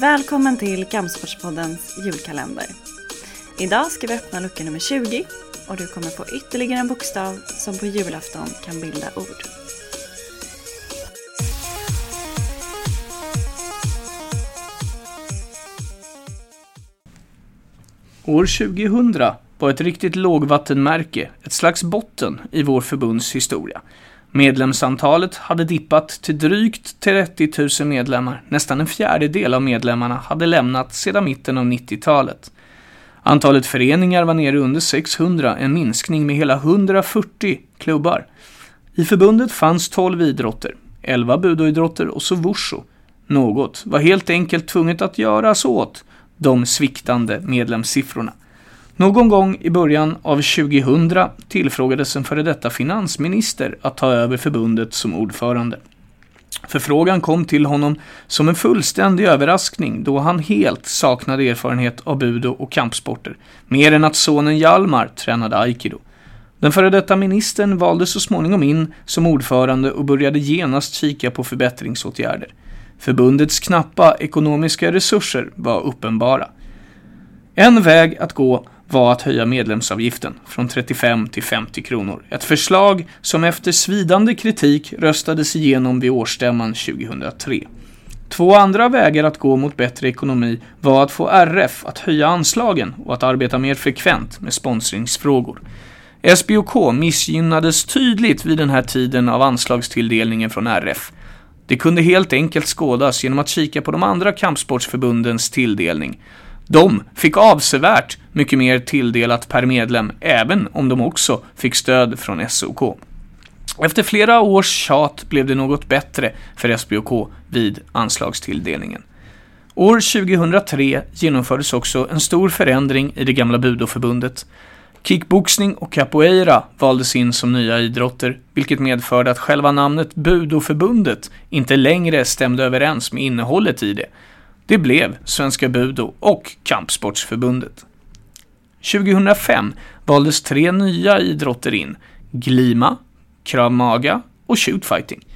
Välkommen till Kampsportspoddens julkalender. Idag ska vi öppna lucka nummer 20 och du kommer få ytterligare en bokstav som på julafton kan bilda ord. År 2000 var ett riktigt lågvattenmärke, ett slags botten i vår förbunds historia. Medlemsantalet hade dippat till drygt 30 000 medlemmar. Nästan en fjärdedel av medlemmarna hade lämnat sedan mitten av 90-talet. Antalet föreningar var nere under 600, en minskning med hela 140 klubbar. I förbundet fanns 12 idrotter, 11 budoidrotter och så wushu. Något var helt enkelt tvunget att göras åt de sviktande medlemssiffrorna. Någon gång i början av 2000 tillfrågades en före detta finansminister att ta över förbundet som ordförande. Förfrågan kom till honom som en fullständig överraskning då han helt saknade erfarenhet av budo och kampsporter, mer än att sonen Hjalmar tränade aikido. Den före detta ministern valde så småningom in som ordförande och började genast kika på förbättringsåtgärder. Förbundets knappa ekonomiska resurser var uppenbara. En väg att gå var att höja medlemsavgiften från 35 till 50 kronor. Ett förslag som efter svidande kritik röstades igenom vid årsstämman 2003. Två andra vägar att gå mot bättre ekonomi var att få RF att höja anslagen och att arbeta mer frekvent med sponsringsfrågor. SBOK missgynnades tydligt vid den här tiden av anslagstilldelningen från RF. Det kunde helt enkelt skådas genom att kika på de andra kampsportsförbundens tilldelning. De fick avsevärt mycket mer tilldelat per medlem, även om de också fick stöd från SOK. Efter flera års tjat blev det något bättre för SBOK vid anslagstilldelningen. År 2003 genomfördes också en stor förändring i det gamla budoförbundet. Kickboxning och capoeira valdes in som nya idrotter, vilket medförde att själva namnet Budoförbundet inte längre stämde överens med innehållet i det. Det blev Svenska Budo och Kampsportsförbundet. 2005 valdes tre nya idrotter in. Glima, Krav Maga och Shootfighting.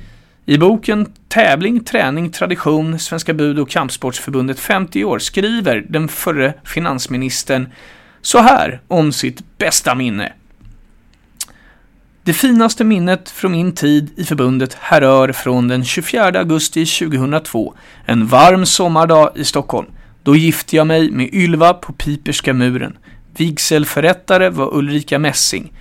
I boken Tävling, träning, tradition, Svenska Budo och Kampsportsförbundet 50 år skriver den förre finansministern så här om sitt bästa minne. Det finaste minnet från min tid i förbundet härrör från den 24 augusti 2002, en varm sommardag i Stockholm. Då gifte jag mig med Ylva på Piperska muren. Vigselförrättare var Ulrika Messing.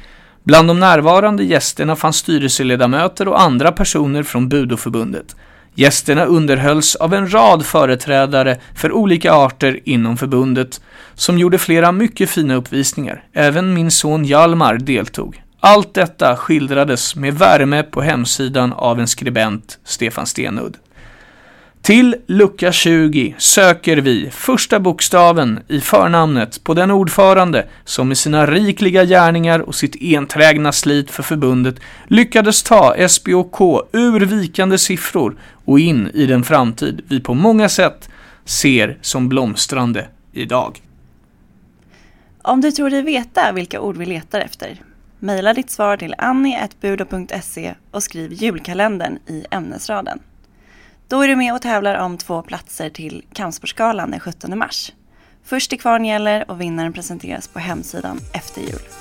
Bland de närvarande gästerna fanns styrelseledamöter och andra personer från Budoförbundet. Gästerna underhölls av en rad företrädare för olika arter inom förbundet som gjorde flera mycket fina uppvisningar. Även min son Hjalmar deltog. Allt detta skildrades med värme på hemsidan av en skribent, Stefan Stenudd. Till lucka 20 söker vi första bokstaven i förnamnet på den ordförande som med sina rikliga gärningar och sitt enträgna slit för förbundet lyckades ta SBOK ur vikande siffror och in i den framtid vi på många sätt ser som blomstrande idag. Om du tror dig veta vilka ord vi letar efter, mejla ditt svar till annie.budo.se och skriv julkalendern i ämnesraden. Då är du med och tävlar om två platser till Kampsportsgalan den 17 mars. Först till kvarn gäller och vinnaren presenteras på hemsidan efter jul.